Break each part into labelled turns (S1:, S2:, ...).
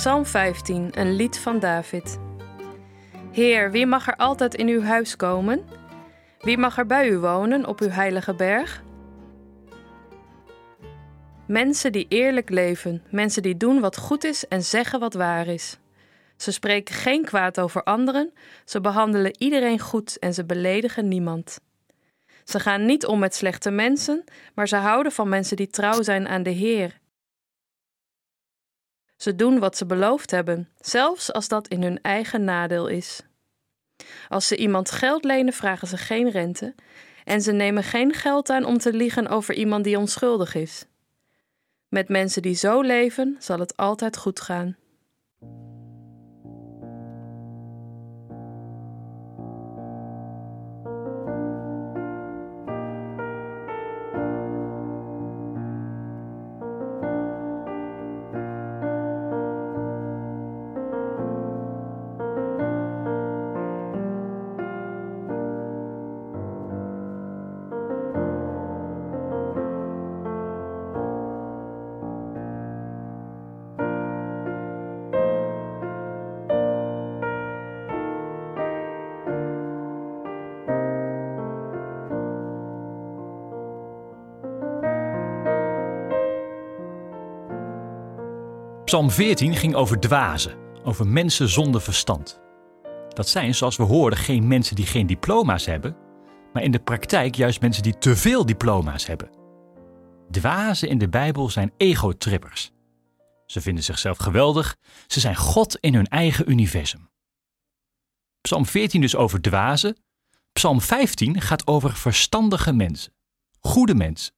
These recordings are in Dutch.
S1: Psalm 15, een lied van David. Heer, wie mag er altijd in uw huis komen? Wie mag er bij u wonen op uw heilige berg? Mensen die eerlijk leven, mensen die doen wat goed is en zeggen wat waar is. Ze spreken geen kwaad over anderen, ze behandelen iedereen goed en ze beledigen niemand. Ze gaan niet om met slechte mensen, maar ze houden van mensen die trouw zijn aan de Heer. Ze doen wat ze beloofd hebben, zelfs als dat in hun eigen nadeel is. Als ze iemand geld lenen, vragen ze geen rente en ze nemen geen geld aan om te liegen over iemand die onschuldig is. Met mensen die zo leven, zal het altijd goed gaan.
S2: Psalm 14 ging over dwazen, over mensen zonder verstand. Dat zijn, zoals we hoorden, geen mensen die geen diploma's hebben, maar in de praktijk juist mensen die te veel diploma's hebben. Dwazen in de Bijbel zijn egotrippers. Ze vinden zichzelf geweldig, ze zijn God in hun eigen universum. Psalm 14 dus over dwazen. Psalm 15 gaat over verstandige mensen, goede mensen.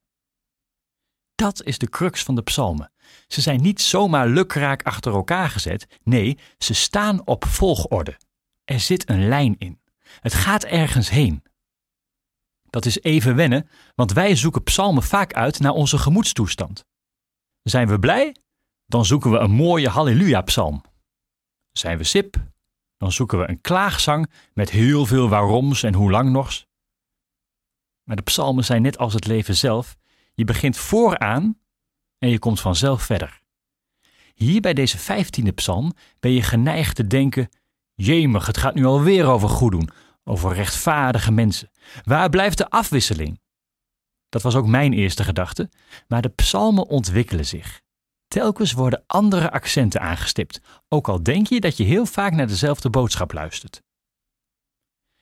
S2: Dat is de crux van de psalmen. Ze zijn niet zomaar lukraak achter elkaar gezet. Nee, ze staan op volgorde. Er zit een lijn in. Het gaat ergens heen. Dat is even wennen, want wij zoeken psalmen vaak uit naar onze gemoedstoestand. Zijn we blij? Dan zoeken we een mooie halleluja-psalm. Zijn we sip? Dan zoeken we een klaagzang met heel veel waaroms en hoe lang nog. Maar de psalmen zijn net als het leven zelf. Je begint vooraan en je komt vanzelf verder. Hier bij deze vijftiende psalm ben je geneigd te denken: Jemig, het gaat nu alweer over goed doen, over rechtvaardige mensen. Waar blijft de afwisseling? Dat was ook mijn eerste gedachte, maar de psalmen ontwikkelen zich. Telkens worden andere accenten aangestipt, ook al denk je dat je heel vaak naar dezelfde boodschap luistert.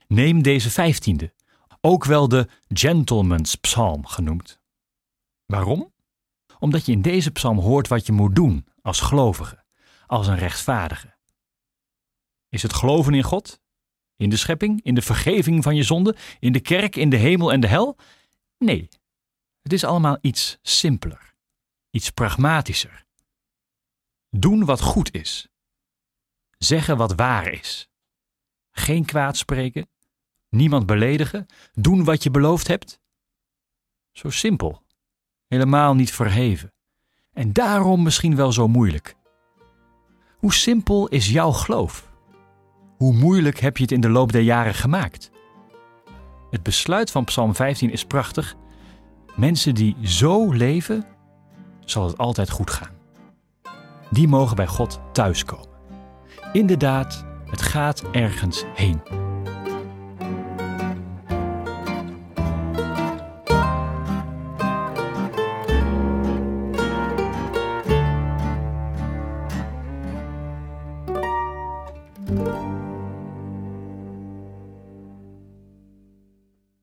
S2: Neem deze vijftiende, ook wel de Gentleman's Psalm genoemd. Waarom? Omdat je in deze psalm hoort wat je moet doen als gelovige, als een rechtvaardige. Is het geloven in God? In de schepping? In de vergeving van je zonde? In de kerk? In de hemel en de hel? Nee, het is allemaal iets simpeler, iets pragmatischer. Doen wat goed is. Zeggen wat waar is. Geen kwaad spreken. Niemand beledigen. Doen wat je beloofd hebt. Zo simpel helemaal niet verheven. En daarom misschien wel zo moeilijk. Hoe simpel is jouw geloof? Hoe moeilijk heb je het in de loop der jaren gemaakt? Het besluit van Psalm 15 is prachtig. Mensen die zo leven, zal het altijd goed gaan. Die mogen bij God thuiskomen. Inderdaad, het gaat ergens heen.